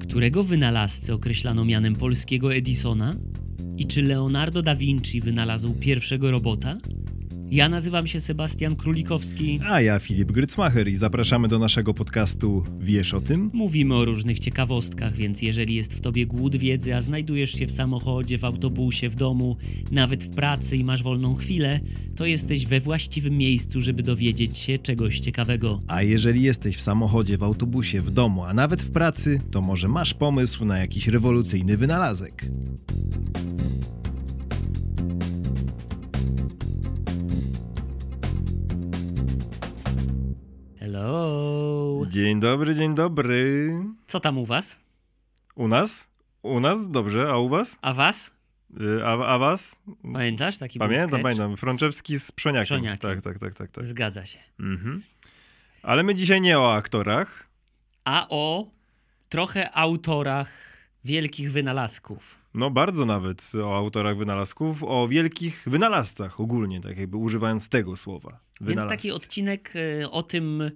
Którego wynalazcę określano mianem polskiego Edisona? I czy Leonardo da Vinci wynalazł pierwszego robota? Ja nazywam się Sebastian Królikowski. A ja Filip Grycmacher i zapraszamy do naszego podcastu Wiesz o tym? Mówimy o różnych ciekawostkach, więc jeżeli jest w tobie głód wiedzy, a znajdujesz się w samochodzie, w autobusie, w domu, nawet w pracy i masz wolną chwilę, to jesteś we właściwym miejscu, żeby dowiedzieć się czegoś ciekawego. A jeżeli jesteś w samochodzie, w autobusie, w domu, a nawet w pracy, to może masz pomysł na jakiś rewolucyjny wynalazek. Dzień dobry, dzień dobry. Co tam u was? U nas? U nas? Dobrze, a u was? A was? Y, A, a was? Pamiętasz taki Pamiętam, pamiętam. Frączewski z Przoniakiem. Przoniakiem. Tak, tak, tak, tak. tak. Zgadza się. Mhm. Ale my dzisiaj nie o aktorach. A o trochę autorach wielkich wynalazków. No bardzo nawet o autorach wynalazków, o wielkich wynalazcach ogólnie, tak jakby używając tego słowa. Więc Wynalazcy. taki odcinek e, o tym,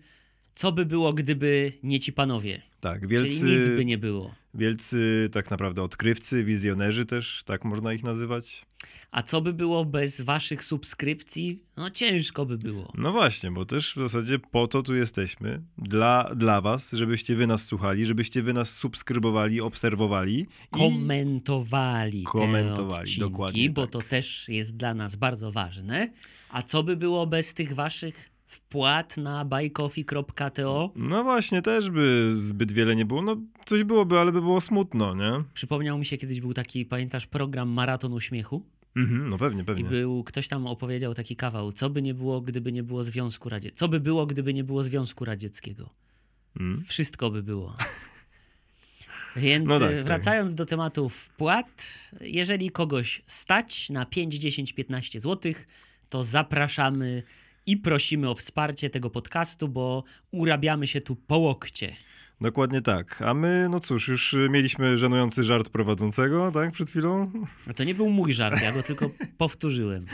co by było, gdyby nie ci panowie. Tak, Czyli nic by wielcy, nie było. wielcy tak naprawdę odkrywcy, wizjonerzy też, tak można ich nazywać. A co by było bez waszych subskrypcji? No ciężko by było. No właśnie, bo też w zasadzie po to tu jesteśmy, dla, dla was, żebyście wy nas słuchali, żebyście wy nas subskrybowali, obserwowali i Komentowali, Komentowali, odcinki, dokładnie bo tak. to też jest dla nas bardzo ważne. A co by było bez tych waszych wpłat na buycoffee.to? No właśnie, też by zbyt wiele nie było. No coś byłoby, ale by było smutno, nie? Przypomniał mi się kiedyś był taki, pamiętasz, program Maraton Uśmiechu? Mhm, no pewnie, I pewnie. był, ktoś tam opowiedział taki kawał, co by nie było, gdyby nie było Związku Radzieckiego. Co by było, gdyby nie było Związku Radzieckiego? Mm. Wszystko by było. Więc No tak, e, tak. wracając do tematu wpłat, jeżeli kogoś stać na 5, 10, 15 zł, to zapraszamy i prosimy o wsparcie tego podcastu, bo urabiamy się tu po łokcie. Dokładnie tak. A my, no cóż, już y, mieliśmy żenujący żart prowadzącego, tak, przed chwilą? A to nie był mój żart, ja go tylko powtórzyłem.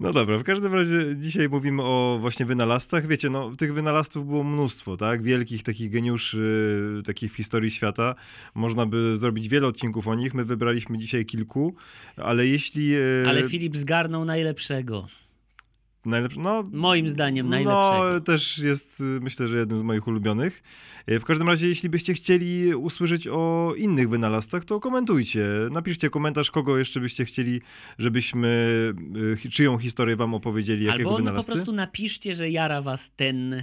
No dobra, w każdym razie dzisiaj mówimy o właśnie wynalazcach. Wiecie, no tych wynalazców było mnóstwo, tak? Wielkich takich geniuszy, takich w historii świata. Można by zrobić wiele odcinków o nich. My wybraliśmy dzisiaj kilku, ale jeśli... e, Ale Filip zgarnął najlepszego. Najlepszy, no, Moim zdaniem najlepszego. No, też jest, y, myślę, że jednym z moich ulubionych. E, W każdym razie, jeśli byście chcieli usłyszeć o innych wynalazcach, to komentujcie. Napiszcie komentarz, kogo jeszcze byście chcieli, żebyśmy, y, czyją historię wam opowiedzieli, jakiego Albo no po wynalazcy. prostu napiszcie, że jara was ten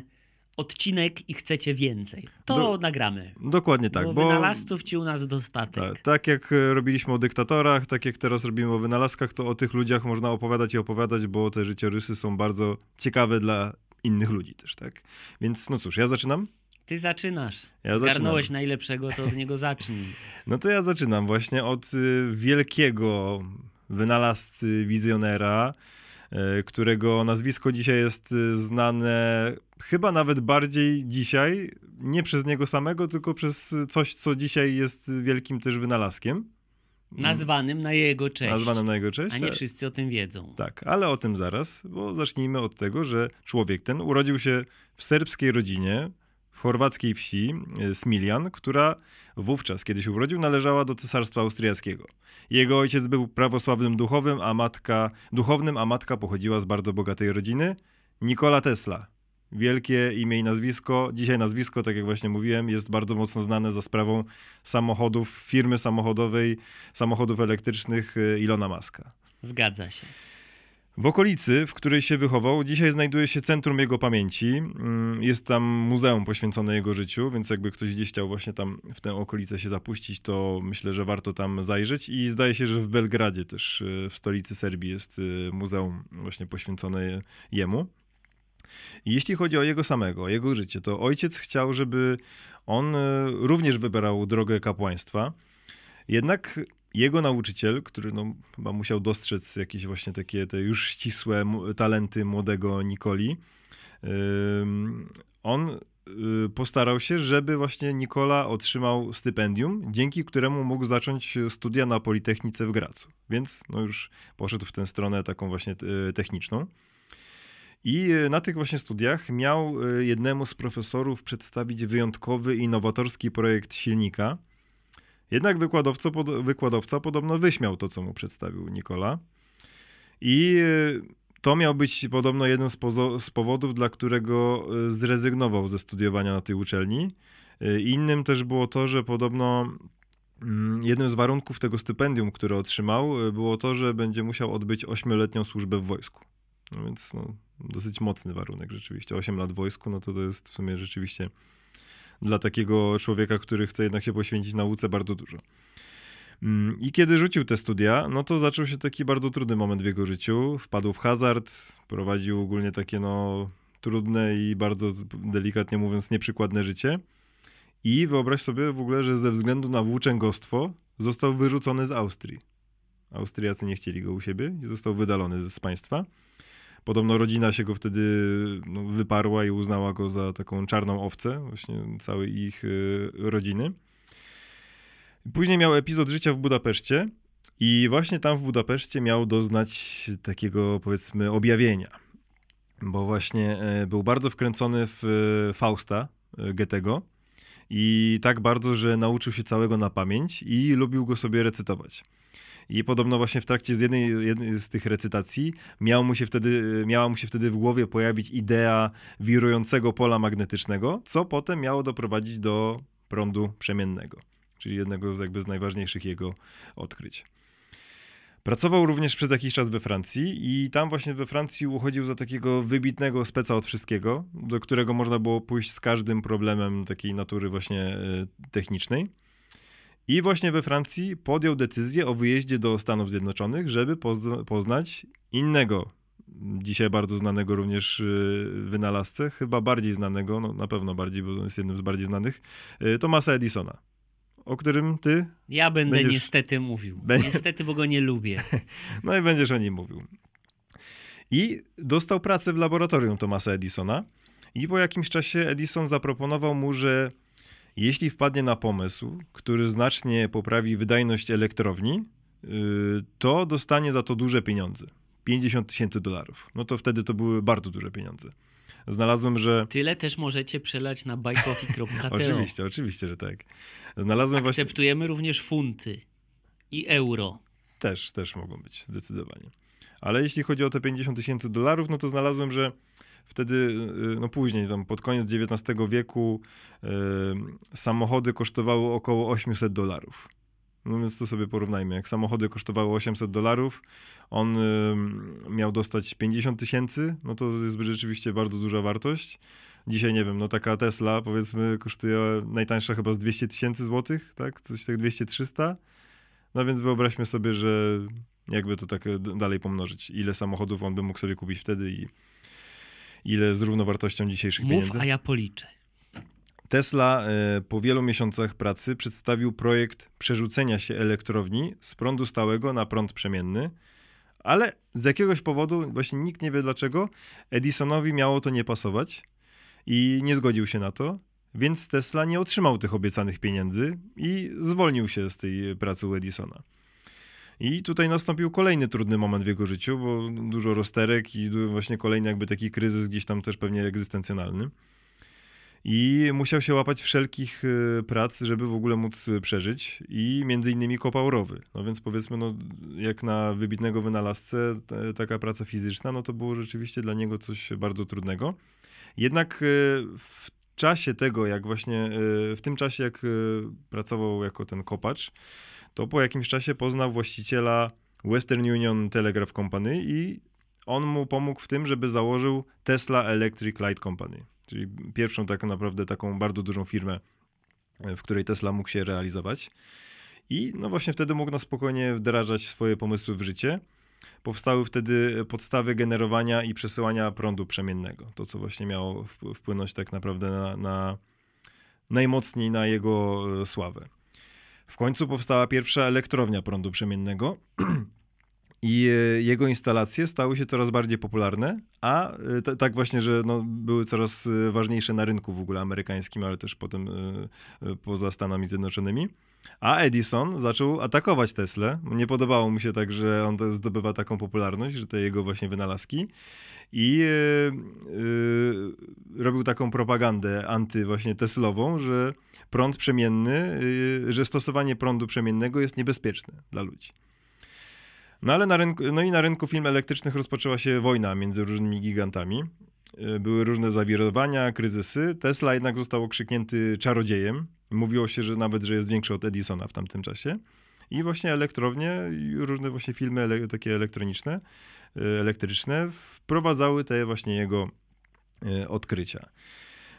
odcinek i chcecie więcej. To Do- nagramy. Dokładnie tak, bo, bo... wynalazców ci u nas dostatek. Tak, tak jak e, robiliśmy o dyktatorach, tak jak teraz robimy o wynalazkach, to o tych ludziach można opowiadać i opowiadać, bo te życiorysy są bardzo ciekawe dla innych ludzi też, tak? Więc no cóż, ja zaczynam? Ty zaczynasz. Ja Zgarnąłeś zaczynam. najlepszego, to od niego zacznij. No to ja zaczynam właśnie od y, wielkiego wynalazcy, wizjonera, y, którego nazwisko dzisiaj jest znane chyba nawet bardziej dzisiaj, nie przez niego samego, tylko przez coś, co dzisiaj jest wielkim też wynalazkiem. Nazwanym na jego cześć. Nazwanym na jego cześć. A nie wszyscy o tym wiedzą. Tak, ale o tym zaraz, bo zacznijmy od tego, że człowiek ten urodził się w serbskiej rodzinie, w chorwackiej wsi e, Smiljan, która wówczas, kiedy się urodził, należała do cesarstwa austriackiego. Jego ojciec był prawosławnym duchowym, a matka, duchownym, a matka pochodziła z bardzo bogatej rodziny. Nikola Tesla. Wielkie imię i nazwisko. Dzisiaj nazwisko, tak jak właśnie mówiłem, jest bardzo mocno znane za sprawą samochodów, firmy samochodowej, samochodów elektrycznych e, Ilona Maska. Zgadza się. W okolicy, w której się wychował, dzisiaj znajduje się centrum jego pamięci. Mm, Jest tam muzeum poświęcone jego życiu, więc jakby ktoś gdzieś chciał właśnie tam w tę okolicę się zapuścić, to myślę, że warto tam zajrzeć. I zdaje się, że w Belgradzie też, y, w stolicy Serbii, jest y, muzeum właśnie poświęcone jemu. Jeśli chodzi o jego samego, o jego życie, to ojciec chciał, żeby on y, również wybrał drogę kapłaństwa. Jednak jego nauczyciel, który no, chyba musiał dostrzec jakieś właśnie takie te już ścisłe talenty młodego Nikoli, on y, postarał się, żeby właśnie Nikola otrzymał stypendium, dzięki któremu mógł zacząć studia na Politechnice w Gracu. Więc no już poszedł w tę stronę taką właśnie y, techniczną. I e, na tych właśnie studiach miał e, jednemu z profesorów przedstawić wyjątkowy i nowatorski projekt silnika. Jednak wykładowca, wykładowca podobno wyśmiał to, co mu przedstawił Nikola. I to miał być podobno jeden z, z powodów, dla którego zrezygnował ze studiowania na tej uczelni. Innym też było to, że podobno Mm, jednym z warunków tego stypendium, które otrzymał, e, było to, że będzie musiał odbyć ośmioletnią służbę w wojsku. No więc no, dosyć mocny warunek rzeczywiście. 8 lat wojsku, no to to jest w sumie rzeczywiście dla takiego człowieka, który chce jednak się poświęcić nauce, bardzo dużo. Mm, I kiedy rzucił te studia, no to zaczął się taki bardzo trudny moment w jego życiu. Wpadł w hazard, prowadził ogólnie takie no trudne i bardzo delikatnie mówiąc nieprzykładne życie. I wyobraź sobie w ogóle, że ze względu na włóczęgostwo został wyrzucony z Austrii. Austriacy nie chcieli go u siebie i został wydalony z państwa. Podobno rodzina się go wtedy no, wyparła i uznała go za taką czarną owcę, właśnie całej ich y, rodziny. Później miał epizod życia w Budapeszcie i właśnie tam w Budapeszcie miał doznać takiego, powiedzmy, objawienia. Bo właśnie y, był bardzo wkręcony w y, Fausta Goethego i tak bardzo, że nauczył się całego na pamięć i lubił go sobie recytować. I podobno właśnie w trakcie z jednej, jednej z tych recytacji miał mu się wtedy, miała mu się wtedy w głowie pojawić idea wirującego pola magnetycznego, co potem miało doprowadzić do prądu przemiennego, czyli jednego z jakby z najważniejszych jego odkryć. Pracował również przez jakiś czas we Francji i tam właśnie we Francji uchodził za takiego wybitnego speca od wszystkiego, do którego można było pójść z każdym problemem takiej natury właśnie e, technicznej. I właśnie we Francji podjął decyzję o wyjeździe do Stanów Zjednoczonych, żeby poznać innego, dzisiaj bardzo znanego również e, wynalazcę, chyba bardziej znanego, no na pewno bardziej, bo jest jednym z bardziej znanych, e, Thomasa Edisona o którym ty. Ja będę będziesz... niestety mówił. Niestety, bo go nie lubię. no i będziesz o nim mówił. I dostał pracę w laboratorium Thomasa Edisona. I po jakimś czasie Edison zaproponował mu, że jeśli wpadnie na pomysł, który znacznie poprawi wydajność elektrowni, yy, to dostanie za to duże pieniądze. 50 tysięcy dolarów. No to wtedy to były bardzo duże pieniądze znalazłem, że... Tyle też możecie przelać na bajkofi.to. oczywiście, oczywiście, że tak. Znalazłem Akceptujemy właśnie... również funty i euro. Też, też mogą być, zdecydowanie. Ale jeśli chodzi o te 50 tysięcy dolarów, no to znalazłem, że wtedy, y, no później, tam pod koniec XIX wieku, yy, samochody kosztowały około 800 dolarów. No więc to sobie porównajmy. Jak samochody kosztowały 800 dolarów, on y, miał dostać 50 tysięcy, no to jest rzeczywiście bardzo duża wartość. Dzisiaj nie wiem, no taka Tesla powiedzmy kosztuje najtańsza chyba z 200 tysięcy złotych, tak? Coś tak 200-300. No więc wyobraźmy sobie, że jakby to tak dalej pomnożyć. Ile samochodów on by mógł sobie kupić wtedy i ile z równowartością dzisiejszych Mów, pieniędzy. a ja policzę. Tesla e, po wielu miesiącach pracy przedstawił projekt przerzucenia się elektrowni z prądu stałego na prąd przemienny, ale z jakiegoś powodu, właśnie nikt nie wie dlaczego, Edisonowi miało to nie pasować i nie zgodził się na to, więc Tesla nie otrzymał tych obiecanych pieniędzy i zwolnił się z tej pracy u Edisona. I tutaj nastąpił kolejny trudny moment w jego życiu, bo dużo rozterek i właśnie kolejny jakby taki kryzys gdzieś tam też pewnie egzystencjonalny i musiał się łapać wszelkich y, prac, żeby w ogóle móc przeżyć i między innymi kopał rowy. No więc powiedzmy, no, jak na wybitnego wynalazcę taka praca fizyczna, no to było rzeczywiście dla niego coś bardzo trudnego. Jednak y, w czasie tego, jak właśnie, y, w tym czasie jak pracował jako ten kopacz, to po jakimś czasie poznał właściciela Western Union Telegraph Company i on mu pomógł w tym, żeby założył Tesla Electric Light Company czyli pierwszą tak naprawdę taką bardzo dużą firmę, e, w której Tesla mógł się realizować. I no właśnie wtedy mógł na spokojnie wdrażać swoje pomysły w życie. Powstały wtedy podstawy generowania i przesyłania prądu przemiennego. To, co właśnie miało wpłynąć tak naprawdę na, na najmocniej na jego e, sławę. W końcu powstała pierwsza elektrownia prądu przemiennego. I e, jego instalacje stały się coraz bardziej popularne, a e, t- tak właśnie, że no, były coraz e, ważniejsze na rynku w ogóle amerykańskim, ale też potem e, poza Stanami Zjednoczonymi. A Edison zaczął atakować Teslę. Nie podobało mu się tak, że on zdobywa taką popularność, że te jego właśnie wynalazki. I e, e, robił taką propagandę anty właśnie Teslową, że prąd przemienny, e, że stosowanie prądu przemiennego jest niebezpieczne dla ludzi. No ale na rynku, no i na rynku film elektrycznych rozpoczęła się wojna między różnymi gigantami. Były różne zawirowania, kryzysy. Tesla jednak został okrzyknięty czarodziejem. Mówiło się, że nawet, że jest większy od Edisona w tamtym czasie. I właśnie elektrownie różne właśnie filmy ele takie elektroniczne, elektryczne wprowadzały te właśnie jego e, odkrycia.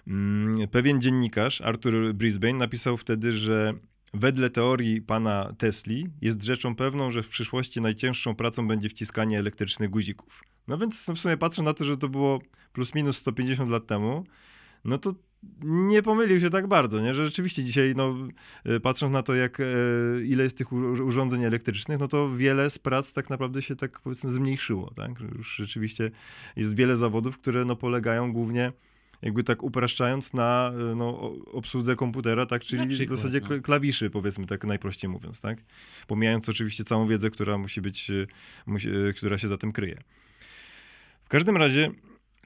Mm, Pewien dziennikarz, Arthur Brisbane, napisał wtedy, że wedle teorii pana Tesli jest rzeczą pewną, że w przyszłości najcięższą pracą będzie wciskanie elektrycznych guzików. No więc w sumie patrzę na to, że to było plus minus 150 lat temu, no to nie pomylił się tak bardzo, nie? że rzeczywiście dzisiaj, no, e, patrząc na to, jak, e, ile jest tych urządzeń elektrycznych, no to wiele z prac tak naprawdę się tak powiedzmy zmniejszyło. Tak? Już rzeczywiście jest wiele zawodów, które no, polegają głównie jakby tak upraszczając na e, no, obsłudze komputera, tak, czyli przykład, w zasadzie no. kl- klawiszy, powiedzmy tak najprościej mówiąc, tak? Pomijając oczywiście całą wiedzę, która musi być, e, musi, która się za tym kryje. W każdym razie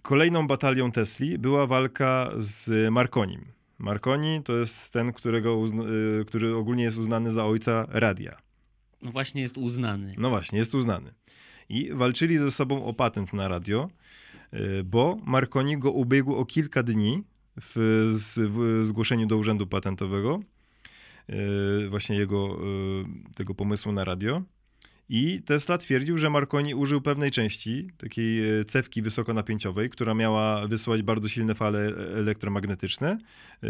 kolejną batalią Tesli była walka z Marconim. Marconi to jest ten, którego e, który ogólnie jest uznany za ojca radia. No właśnie jest uznany. No właśnie, jest uznany. I walczyli ze sobą o patent na radio, y, bo Marconi go ubiegł o kilka dni w, w zgłoszeniu do urzędu patentowego y, właśnie jego y, tego pomysłu na radio. I Tesla twierdził, że Marconi użył pewnej części, takiej e, cewki wysokonapięciowej, która miała wysyłać bardzo silne fale e- elektromagnetyczne. Y,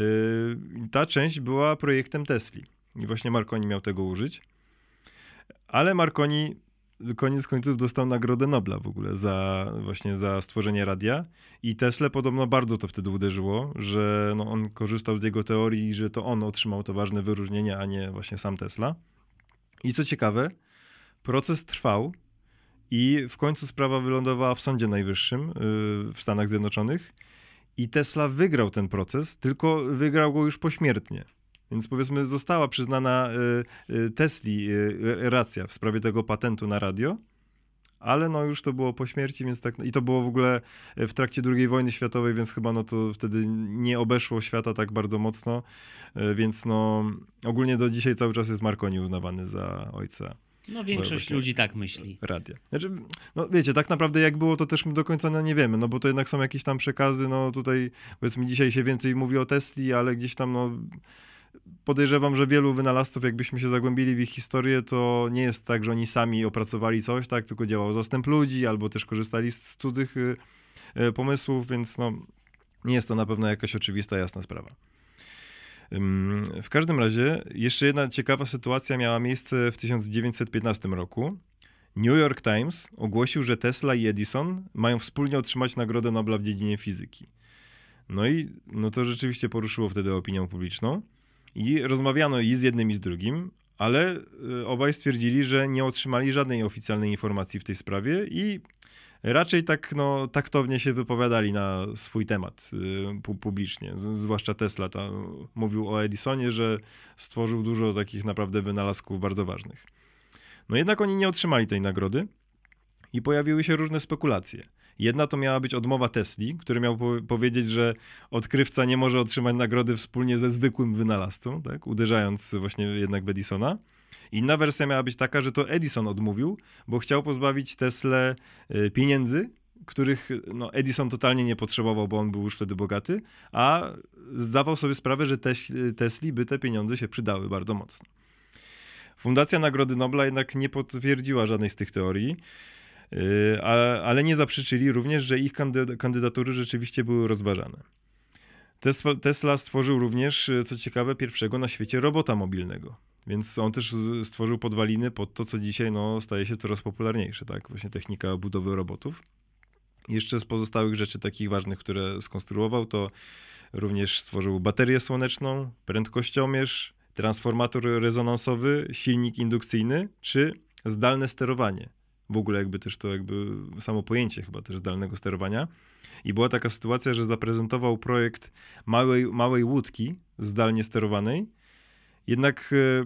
Ta część była projektem Tesli. I właśnie Marconi miał tego użyć. Ale Marconi koniec końców dostał Nagrodę Nobla w ogóle za właśnie za stworzenie radia i Tesla podobno bardzo to wtedy uderzyło, że no on korzystał z jego teorii że to on otrzymał to ważne wyróżnienie, a nie właśnie sam Tesla. I co ciekawe, proces trwał i w końcu sprawa wylądowała w Sądzie Najwyższym yy, w Stanach Zjednoczonych i Tesla wygrał ten proces, tylko wygrał go już pośmiertnie. Więc powiedzmy, została przyznana y, y, Tesli y, racja w sprawie tego patentu na radio, ale no już to było po śmierci, więc tak. I to było w ogóle w trakcie II wojny światowej, więc chyba no to wtedy nie obeszło świata tak bardzo mocno, y, więc no ogólnie do dzisiaj cały czas jest Marconi uznawany za ojca No większość ludzi tak myśli. radia. Znaczy, no wiecie, tak naprawdę jak było, to też my do końca no, nie wiemy, no bo to jednak są jakieś tam przekazy, no tutaj powiedzmy dzisiaj się więcej mówi o Tesli, ale gdzieś tam no podejrzewam, że wielu wynalazców, jakbyśmy się zagłębili w ich historię, to nie jest tak, że oni sami opracowali coś, tak, tylko działał zastęp ludzi, albo też korzystali z cudzych y, y, pomysłów, więc no nie jest to na pewno jakaś oczywista, jasna sprawa. W każdym razie, jeszcze jedna ciekawa sytuacja miała miejsce w 1915 roku. New York Times ogłosił, że Tesla i Edison mają wspólnie otrzymać Nagrodę Nobla w dziedzinie fizyki. No i no to rzeczywiście poruszyło wtedy opinię publiczną. I rozmawiano i z jednym, i z drugim, ale y, obaj stwierdzili, że nie otrzymali żadnej oficjalnej informacji w tej sprawie i raczej tak no, taktownie się wypowiadali na swój temat y, pu- publicznie. Zwłaszcza Tesla mówił o Edisonie, że stworzył dużo takich naprawdę wynalazków bardzo ważnych. No jednak oni nie otrzymali tej nagrody i pojawiły się różne spekulacje. Jedna to miała być odmowa Tesli, który miał po- powiedzieć, że odkrywca nie może otrzymać nagrody wspólnie ze zwykłym wynalazcą, tak? uderzając właśnie jednak w Edisona. Inna wersja miała być taka, że to Edison odmówił, bo chciał pozbawić Teslę y, pieniędzy, których no, Edison totalnie nie potrzebował, bo on był już wtedy bogaty, a zdawał sobie sprawę, że Tesli by te pieniądze się przydały bardzo mocno. Fundacja Nagrody Nobla jednak nie potwierdziła żadnej z tych teorii, a- ale nie zaprzeczyli również, że ich kandy- kandydatury rzeczywiście były rozważane. Tesla, Tesla stworzył również, co ciekawe, pierwszego na świecie robota mobilnego. Więc on też stworzył podwaliny pod to, co dzisiaj no, staje się coraz popularniejsze, tak? Właśnie technika budowy robotów. Jeszcze z pozostałych rzeczy takich ważnych, które skonstruował, to również stworzył baterię słoneczną, prędkościomierz, transformator rezonansowy, silnik indukcyjny czy zdalne sterowanie w ogóle jakby też to jakby samo pojęcie chyba też zdalnego sterowania. I była taka sytuacja, że zaprezentował projekt małej, małej łódki zdalnie sterowanej, jednak e,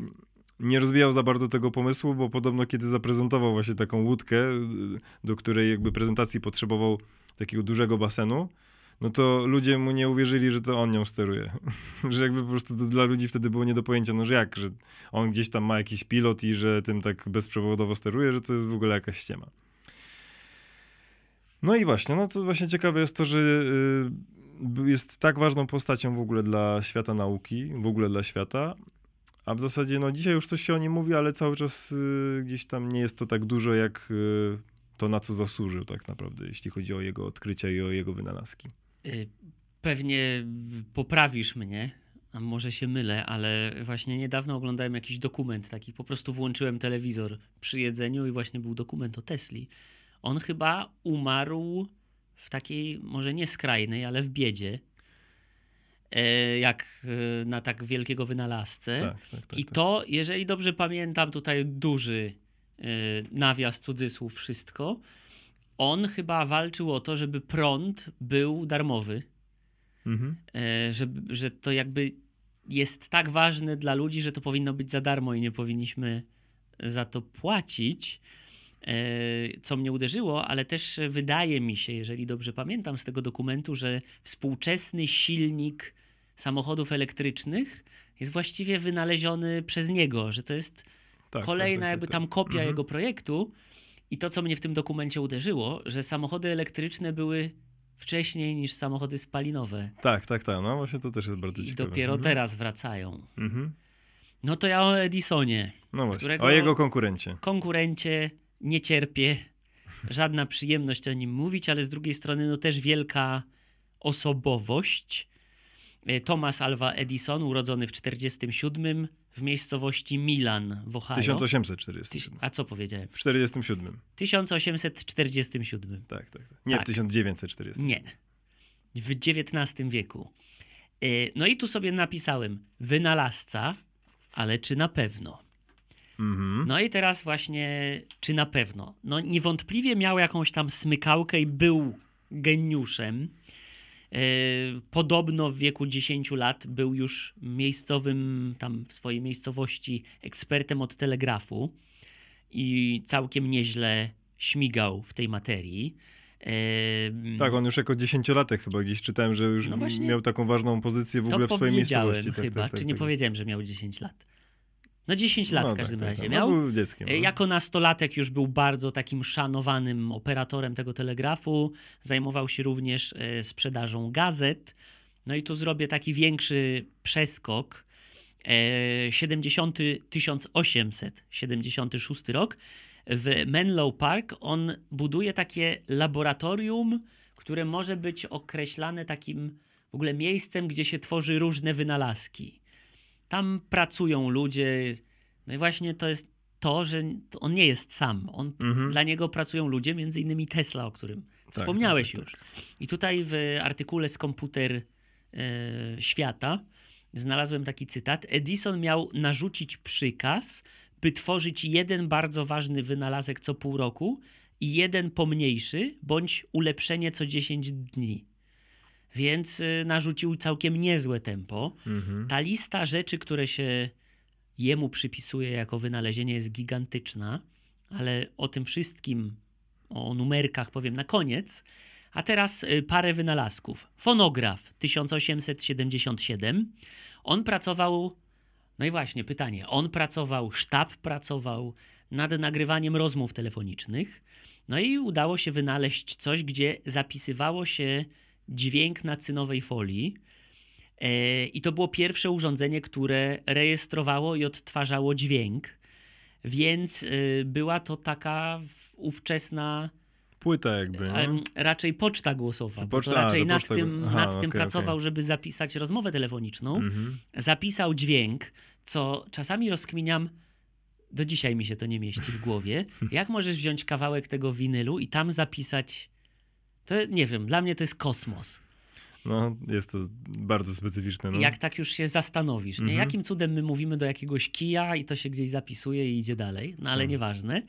nie rozwijał za bardzo tego pomysłu, bo podobno kiedy zaprezentował właśnie taką łódkę, e, do której jakby prezentacji potrzebował takiego dużego basenu, no to ludzie mu nie uwierzyli, że to on nią steruje. że jakby po prostu to dla ludzi wtedy było nie do pojęcia, no że jak, że on gdzieś tam ma jakiś pilot i że tym tak bezprzewodowo steruje, że to jest w ogóle jakaś ściema. No i właśnie, no to właśnie ciekawe jest to, że y, jest tak ważną postacią w ogóle dla świata nauki, w ogóle dla świata, a w zasadzie no dzisiaj już coś się o nim mówi, ale cały czas y, gdzieś tam nie jest to tak dużo, jak y, to na co zasłużył tak naprawdę, jeśli chodzi o jego odkrycia i o jego wynalazki. Pewnie poprawisz mnie, a może się mylę, ale właśnie niedawno oglądałem jakiś dokument taki, po prostu włączyłem telewizor przy jedzeniu i właśnie był dokument o Tesli. On chyba umarł w takiej, może nie skrajnej, ale w biedzie, jak e, na tak wielkiego wynalazcę. Tak, tak, tak, I tak. to, jeżeli dobrze pamiętam, tutaj duży e, nawias, cudzysłów, wszystko. On chyba walczył o to, żeby prąd był darmowy. Mhm. E, że, że to jakby jest tak ważne dla ludzi, że to powinno być za darmo i nie powinniśmy za to płacić. E, co mnie uderzyło, ale też wydaje mi się, jeżeli dobrze pamiętam z tego dokumentu, że współczesny silnik samochodów elektrycznych jest właściwie wynaleziony przez niego, że to jest Tak, kolejna tak, tak, jakby tak, tam tak. kopia Mhm. jego projektu. I to, co mnie w tym dokumencie uderzyło, że samochody elektryczne były wcześniej niż samochody spalinowe. Tak, tak, tak, no właśnie to też jest bardzo I ciekawe. dopiero Mhm. teraz wracają. Mhm. No to ja o Edisonie. No właśnie, którego- o jego konkurencie. Konkurencie, nie cierpię. Żadna przyjemność o nim mówić, ale z drugiej strony no też wielka osobowość. E, Thomas Alva Edison, urodzony w 47 w miejscowości Milan w Ohio. 1847. Tyś- A co powiedziałem? W 47. 1847. Tak, tak, tak. Nie Tak. w 1940. Nie. W XIX wieku. E, No i tu sobie napisałem wynalazca, ale czy na pewno? Mhm. No i teraz właśnie, czy na pewno? No niewątpliwie miał jakąś tam smykałkę i był geniuszem. E, Podobno w wieku 10 lat był już miejscowym, tam w swojej miejscowości, ekspertem od telegrafu i całkiem nieźle śmigał w tej materii. E, Tak, on już jako dziesięciolatek chyba gdzieś czytałem, że już No miał taką ważną pozycję w ogóle w swojej miejscowości. Tak, chyba, tak, tak, czy nie tak. powiedziałem, że miał 10 lat? No 10 lat No w tak, każdym tak, razie tak. miał. No, był dzieckiem. E, no. Jako nastolatek już był bardzo takim szanowanym operatorem tego telegrafu. Zajmował się również e, sprzedażą gazet. No i tu zrobię taki większy przeskok. E, 70, 1876 rok w Menlo Park on buduje takie laboratorium, które może być określane takim w ogóle miejscem, gdzie się tworzy różne wynalazki. Tam pracują ludzie. No i właśnie to jest to, że on nie jest sam. On, Dla niego pracują ludzie, między innymi Tesla, o którym wspomniałeś tak, już. I tutaj w artykule z komputer e, świata znalazłem taki cytat. Edison miał narzucić przykaz, by tworzyć jeden bardzo ważny wynalazek co pół roku i jeden pomniejszy, bądź ulepszenie co 10 dni. Więc y, narzucił całkiem niezłe tempo. Ta lista rzeczy, które się jemu przypisuje jako wynalezienie, jest gigantyczna, ale o tym wszystkim, o numerkach powiem na koniec. A teraz y, parę wynalazków. Fonograf 1877. On pracował, no i właśnie pytanie, on pracował, sztab pracował nad nagrywaniem rozmów telefonicznych. No i udało się wynaleźć coś, gdzie zapisywało się dźwięk na cynowej folii. E, I to było pierwsze urządzenie, które rejestrowało i odtwarzało dźwięk. Więc y, była to taka ówczesna Płyta jakby, nie? em, raczej poczta głosowa. Poczta, raczej nad poczta- tym, aha, nad tym okej, pracował, okej. żeby zapisać rozmowę telefoniczną. Mhm. Zapisał dźwięk, co czasami rozkminiam. Do dzisiaj mi się to nie mieści w głowie. Jak możesz wziąć kawałek tego winylu i tam zapisać. To nie wiem, dla mnie to jest kosmos. No, jest to bardzo specyficzne. No. Jak tak już się zastanowisz, nie? jakim cudem my mówimy do jakiegoś kija i to się gdzieś zapisuje i idzie dalej, no ale nieważne.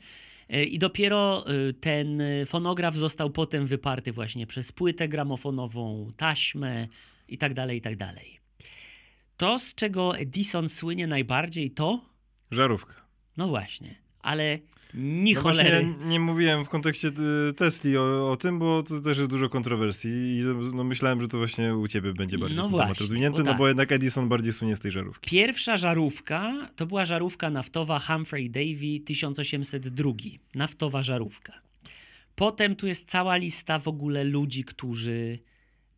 E, I dopiero e, ten fonograf został potem wyparty właśnie przez płytę gramofonową, taśmę i tak dalej, i tak dalej. To, z czego Edison słynie najbardziej, to Żarówka. no właśnie, ale ni No cholery. ja nie mówiłem w kontekście y, Tesli o, o tym, bo to też jest dużo kontrowersji i no, myślałem, że to właśnie u ciebie będzie bardziej No temat rozwinięty, bo no tak. bo jednak Edison bardziej słynie z tej żarówki. Pierwsza żarówka to była żarówka naftowa Humphrey Davy 1802. Naftowa żarówka. Potem tu jest cała lista w ogóle ludzi, którzy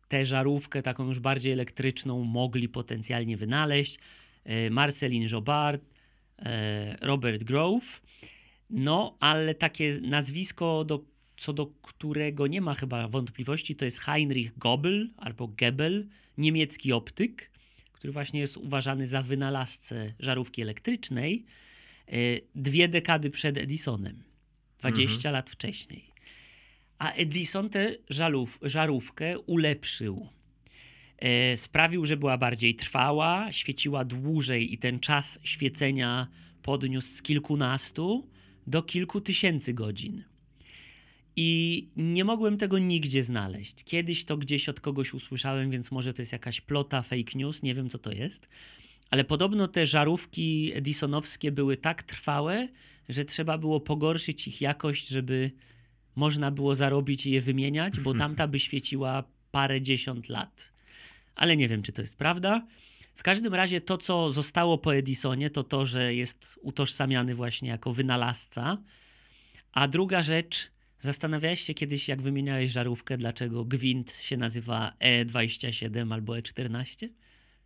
tę żarówkę, taką już bardziej elektryczną, mogli potencjalnie wynaleźć. E, Marcelin Jobard, Robert Grove. No, ale takie nazwisko, do, co do którego nie ma chyba wątpliwości, to jest Heinrich Goebel albo Goebel, niemiecki optyk, który właśnie jest uważany za wynalazcę żarówki elektrycznej, e, dwie dekady przed Edisonem, 20 lat wcześniej. A Edison tę żarów, żarówkę ulepszył. E, sprawił, że była bardziej trwała, świeciła dłużej i ten czas świecenia podniósł z kilkunastu do kilku tysięcy godzin. I nie mogłem tego nigdzie znaleźć. Kiedyś to gdzieś od kogoś usłyszałem, więc może to jest jakaś plota, fake news, nie wiem co to jest. Ale podobno te żarówki edisonowskie były tak trwałe, że trzeba było pogorszyć ich jakość, żeby można było zarobić i je wymieniać, bo tamta by świeciła parę dziesiąt lat. Ale nie wiem, czy to jest prawda. W każdym razie to, co zostało po Edisonie, to to, że jest utożsamiany właśnie jako wynalazca. A druga rzecz, zastanawiałeś się kiedyś, jak wymieniałeś żarówkę, dlaczego gwint się nazywa E27 albo E14?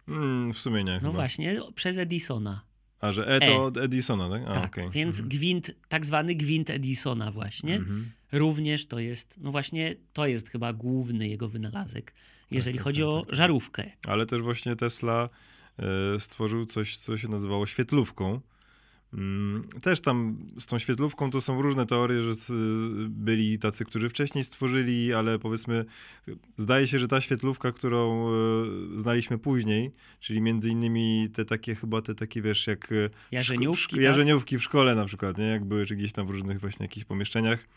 Mm, w sumie nie No chyba. właśnie, przez Edisona. A, że E to od Edisona, tak? A, Tak, okej. więc gwint, tak zwany gwint Edisona właśnie, Mhm. również to jest, no właśnie to jest chyba główny jego wynalazek, jeżeli tak, chodzi tak, o tak, tak. żarówkę. Ale też właśnie Tesla e, stworzył coś, co się nazywało świetlówką. Mm, Też tam z tą świetlówką to są różne teorie, że s- byli tacy, którzy wcześniej stworzyli, ale powiedzmy, zdaje się, że ta świetlówka, którą e, znaliśmy później, czyli między innymi te takie, chyba te takie, wiesz, jak e, w szko- Jarzeniówki, tak? jarzeniówki w szkole na przykład, nie? Jak były, czy gdzieś tam w różnych właśnie jakichś pomieszczeniach,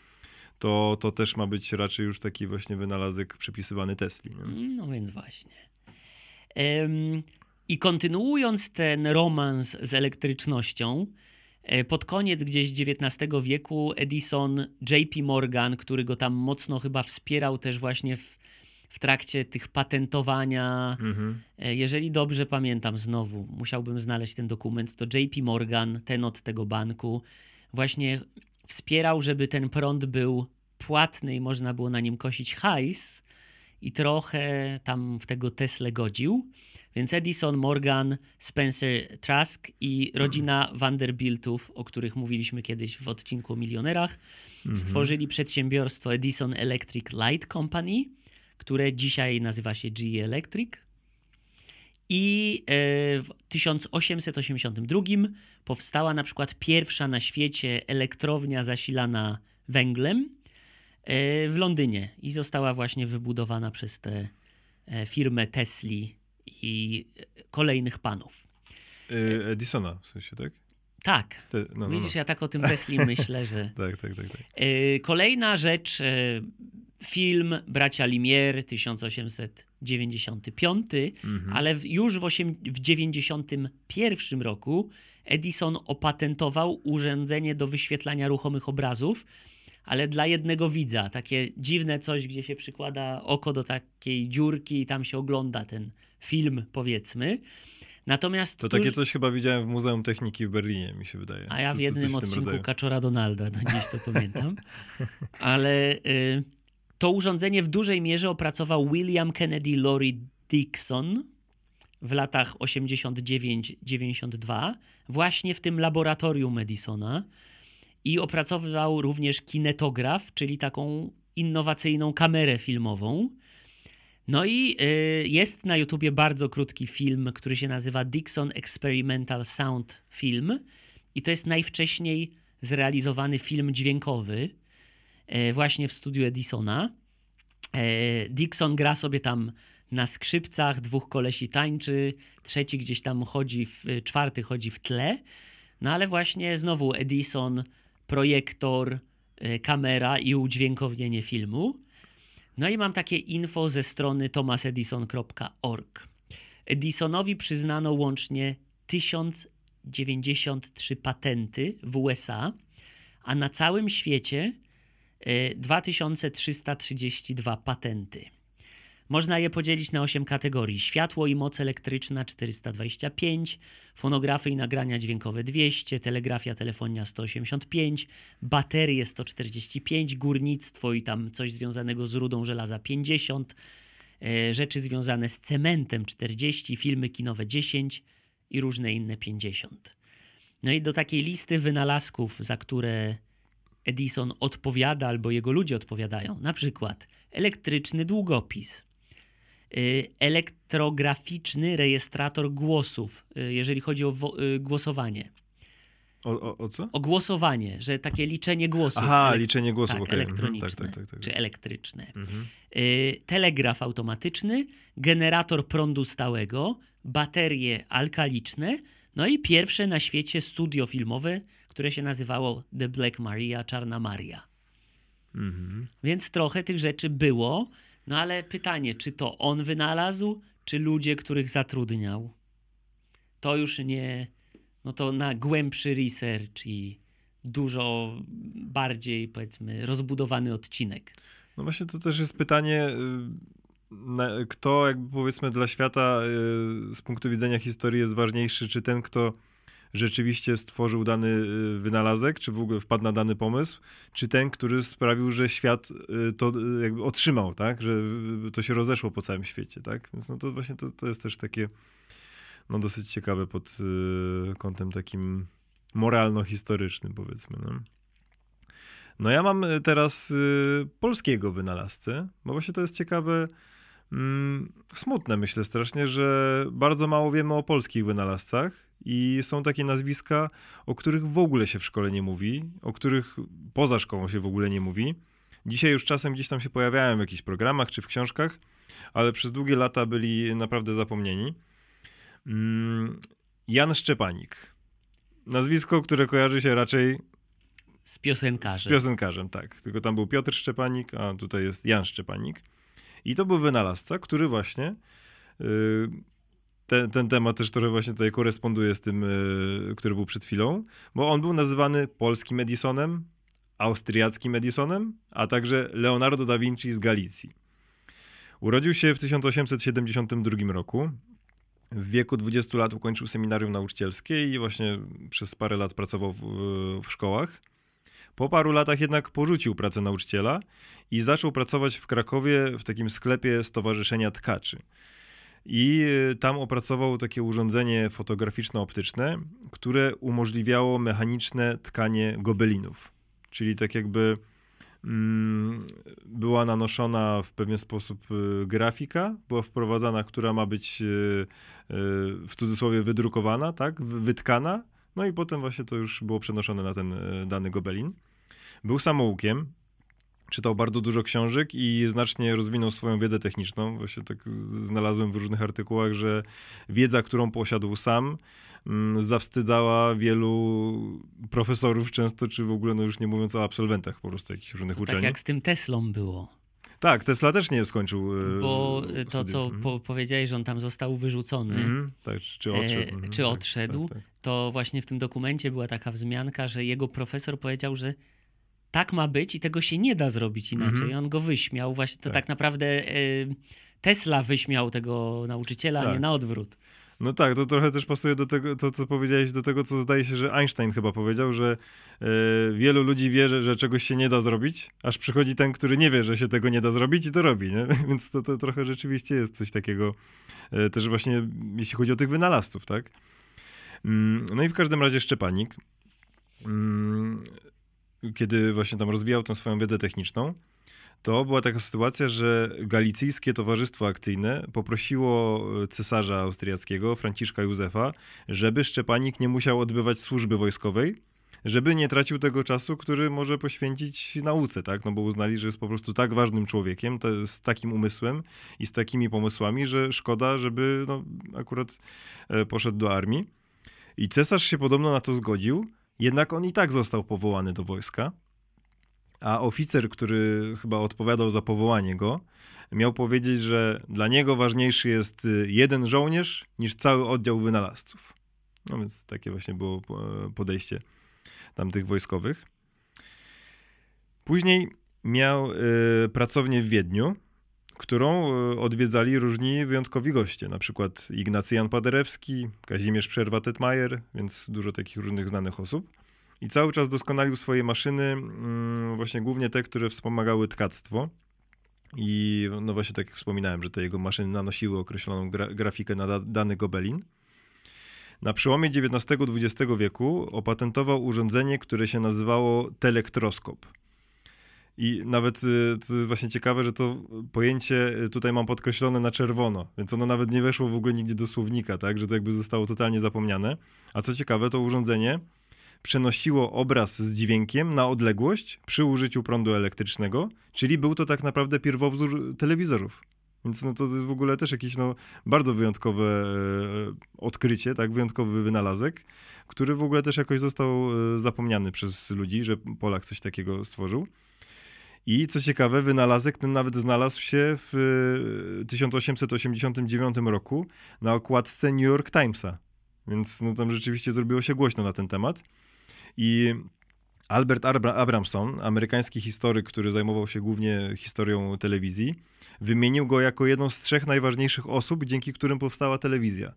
to, to też ma być raczej już taki właśnie wynalazek przypisywany Tesli. Nie? No więc właśnie. Em, I kontynuując ten romans z elektrycznością, e, pod koniec gdzieś XIX wieku Edison, JP Morgan, który go tam mocno chyba wspierał też właśnie w, w trakcie tych patentowania, Mhm. E, Jeżeli dobrze pamiętam, znowu musiałbym znaleźć ten dokument, to JP Morgan, ten od tego banku, właśnie wspierał, żeby ten prąd był płatny i można było na nim kosić hajs i trochę tam w tego Tesla godził. Więc Edison, Morgan, Spencer Trask i rodzina Vanderbiltów, o których mówiliśmy kiedyś w odcinku o milionerach, stworzyli przedsiębiorstwo Edison Electric Light Company, które dzisiaj nazywa się GE Electric. I e, w 1882 powstała na przykład pierwsza na świecie elektrownia zasilana węglem e, w Londynie i została właśnie wybudowana przez tę e, firmę Tesli i kolejnych panów. Edisona w sensie, tak? Tak, no, no, widzisz, no. ja tak o tym Tesli myślę, że... Tak, tak, tak. tak. Kolejna rzecz, film Bracia Limier 1895, ale w- już w, osiem, w 91 roku Edison opatentował urządzenie do wyświetlania ruchomych obrazów, ale dla jednego widza. Takie dziwne coś, gdzie się przykłada oko do takiej dziurki i tam się ogląda ten film, powiedzmy. Natomiast To takie coś chyba widziałem w Muzeum Techniki w Berlinie, mi się wydaje. a ja w jednym odcinku. Kaczora Donalda, do dziś to pamiętam. Ale y, to urządzenie w dużej mierze opracował William Kennedy Laurie Dixon w latach 89-92, właśnie w tym laboratorium Edisona. I opracowywał również kinetograf, czyli taką innowacyjną kamerę filmową. No i y, jest na YouTubie bardzo krótki film, który się nazywa Dixon Experimental Sound Film. I to jest najwcześniej zrealizowany film dźwiękowy właśnie w studiu Edisona. E, Dixon gra sobie tam na skrzypcach, dwóch kolesi tańczy, trzeci gdzieś tam chodzi, w, czwarty chodzi w tle. No ale właśnie znowu Edison projektor, e, kamera i udźwiękowienie filmu. No i mam takie info ze strony thomasedison.org. Edisonowi przyznano łącznie 1093 patenty w USA, a na całym świecie e, 2332 patenty. Można je podzielić na 8 kategorii: światło i moc elektryczna 425, fonografy i nagrania dźwiękowe 200, telegrafia, telefonia 185, baterie 145, górnictwo i tam coś związanego z rudą żelaza 50, e, rzeczy związane z cementem 40, filmy kinowe 10 i różne inne 50. No i do takiej listy wynalazków, za które Edison odpowiada albo jego ludzie odpowiadają, na przykład elektryczny długopis, y, elektrograficzny rejestrator głosów, y, jeżeli chodzi o y, głosowanie. O, o, o co? O głosowanie, że takie liczenie głosów. Aha, liczenie głosów, tak, okej. Mhm, elektroniczne tak, tak, tak, tak. czy elektryczne. Mhm. Y, telegraf automatyczny, generator prądu stałego, baterie alkaliczne, no i pierwsze na świecie studio filmowe, które się nazywało The Black Maria, Czarna Maria. Mhm. Więc trochę tych rzeczy było, no ale pytanie, czy to on wynalazł, czy ludzie, których zatrudniał? To już nie, no to na głębszy research i dużo bardziej, powiedzmy, rozbudowany odcinek. No właśnie to też jest pytanie, y, kto jakby powiedzmy dla świata y, z punktu widzenia historii jest ważniejszy, czy ten, kto rzeczywiście stworzył dany y, wynalazek, czy w ogóle wpadł na dany pomysł, czy ten, który sprawił, że świat y, to y, jakby otrzymał, tak, że to się rozeszło po całym świecie, tak, więc no to właśnie to, to jest też takie no dosyć ciekawe pod kątem takim moralno-historycznym powiedzmy, no. No ja mam teraz polskiego wynalazcę, bo właśnie to jest ciekawe, mm, smutne myślę strasznie, że bardzo mało wiemy o polskich wynalazcach i są takie nazwiska, o których w ogóle się w szkole nie mówi, o których poza szkołą się w ogóle nie mówi. Dzisiaj już czasem gdzieś tam się pojawiają w jakichś programach czy w książkach, ale przez długie lata byli naprawdę zapomnieni. Mm, Jan Szczepanik. Nazwisko, które kojarzy się raczej Z z piosenkarzem. piosenkarzem, tak. Tylko tam był Piotr Szczepanik, a tutaj jest Jan Szczepanik. I to był wynalazca, który właśnie. Ten, ten temat też trochę właśnie tutaj koresponduje z tym, yy, który był przed chwilą, bo on był nazywany polskim Edisonem, austriackim Edisonem, a także Leonardo da Vinci z Galicji. Urodził się w 1872 roku. W wieku 20 lat ukończył seminarium nauczycielskie i właśnie przez parę lat pracował w, w szkołach. Po paru latach jednak porzucił pracę nauczyciela i zaczął pracować w Krakowie w takim sklepie Stowarzyszenia Tkaczy. I y, tam opracował takie urządzenie fotograficzno-optyczne, które umożliwiało mechaniczne tkanie gobelinów. Czyli tak jakby mm, była nanoszona w pewien sposób y, grafika, była wprowadzana, która ma być y, w cudzysłowie wydrukowana, tak, wy- wytkana, no i potem właśnie to już było przenoszone na ten dany gobelin. Był samoukiem, czytał bardzo dużo książek i znacznie rozwinął swoją wiedzę techniczną. Właśnie tak znalazłem w różnych artykułach, że wiedza, którą posiadł sam, mm, zawstydzała wielu profesorów często, czy w ogóle, no już nie mówiąc o absolwentach po prostu jakichś różnych To uczelni. tak jak z tym Teslą było. Tak, Tesla też nie skończył. e, Bo y, to, studiów. co Mhm. po, powiedziałeś, że on tam został wyrzucony, Mhm, tak, czy czy odszedł. E, mhm, czy tak, odszedł? Tak, tak. to właśnie w tym dokumencie była taka wzmianka, że jego profesor powiedział, że tak ma być i tego się nie da zrobić inaczej. Mhm. On go wyśmiał. Właśnie to tak, Tak. naprawdę e, Tesla wyśmiał tego nauczyciela, a nie Tak. na odwrót. No tak, to trochę też pasuje do tego, to co powiedziałeś, do tego, co zdaje się, że Einstein chyba powiedział, że e, wielu ludzi wierzy, że czegoś się nie da zrobić, aż przychodzi ten, który nie wie, że się tego nie da zrobić i to robi, nie? Więc to, to trochę rzeczywiście jest coś takiego, e, też właśnie jeśli chodzi o tych wynalazców, tak? Mm, No i w każdym razie Szczepanik, mm, kiedy właśnie tam rozwijał tą swoją wiedzę techniczną, to była taka sytuacja, że Galicyjskie Towarzystwo Akcyjne poprosiło cesarza austriackiego, Franciszka Józefa, żeby Szczepanik nie musiał odbywać służby wojskowej, żeby nie tracił tego czasu, który może poświęcić nauce, tak? No bo uznali, że jest po prostu tak ważnym człowiekiem, z takim umysłem i z takimi pomysłami, że szkoda, żeby no, akurat e, poszedł do armii. I cesarz się podobno na to zgodził, Jednak on i tak został powołany do wojska, a oficer, który chyba odpowiadał za powołanie go, miał powiedzieć, że dla niego ważniejszy jest y, jeden żołnierz niż cały oddział wynalazców. No więc takie właśnie było podejście tamtych wojskowych. Później miał y, pracownię w Wiedniu, którą y, odwiedzali różni wyjątkowi goście, na przykład Ignacy Jan Paderewski, Kazimierz Przerwa-Tetmajer, więc dużo takich różnych znanych osób. I cały czas doskonalił swoje maszyny, mm, właśnie głównie te, które wspomagały tkactwo. I no właśnie tak jak wspominałem, że te jego maszyny nanosiły określoną gra grafikę na da dany gobelin. Na przełomie XIX-XX wieku opatentował urządzenie, które się nazywało telektroskop. I nawet y, to jest właśnie ciekawe, że to pojęcie y, tutaj mam podkreślone na czerwono, więc ono nawet nie weszło w ogóle nigdzie do słownika, tak, że to jakby zostało totalnie zapomniane. A co ciekawe, to urządzenie przenosiło obraz z dźwiękiem na odległość przy użyciu prądu elektrycznego, czyli był to tak naprawdę pierwowzór telewizorów. Więc no to jest w ogóle też jakieś no, bardzo wyjątkowe e, odkrycie, tak, wyjątkowy wynalazek, który w ogóle też jakoś został e, zapomniany przez ludzi, że Polak coś takiego stworzył. I co ciekawe, wynalazek ten nawet znalazł się w 1889 e, roku na okładce New York Timesa. Więc no, tam rzeczywiście zrobiło się głośno na ten temat. I Albert Abramson, amerykański historyk, który zajmował się głównie historią telewizji, wymienił go jako jedną z trzech najważniejszych osób, dzięki którym powstała telewizja.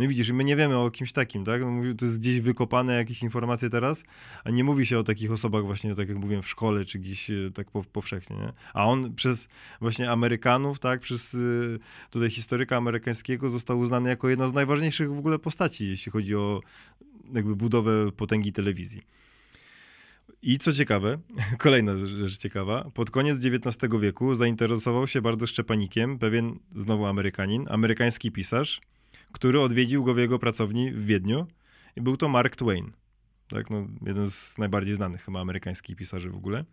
No i widzisz, my nie wiemy o kimś takim, tak? No, to jest gdzieś wykopane jakieś informacje teraz, a nie mówi się o takich osobach właśnie, tak jak mówiłem, w szkole, czy gdzieś e, tak powszechnie, nie? A on przez właśnie Amerykanów, tak, przez e, tutaj historyka amerykańskiego został uznany jako jedna z najważniejszych w ogóle postaci, jeśli chodzi o jakby budowę potęgi telewizji. I co ciekawe, kolejna rzecz ciekawa, pod koniec XIX wieku zainteresował się bardzo Szczepanikiem pewien, znowu Amerykanin, amerykański pisarz, który odwiedził go w jego pracowni w Wiedniu i był to Mark Twain. Tak, no, jeden z najbardziej znanych chyba amerykańskich pisarzy w ogóle.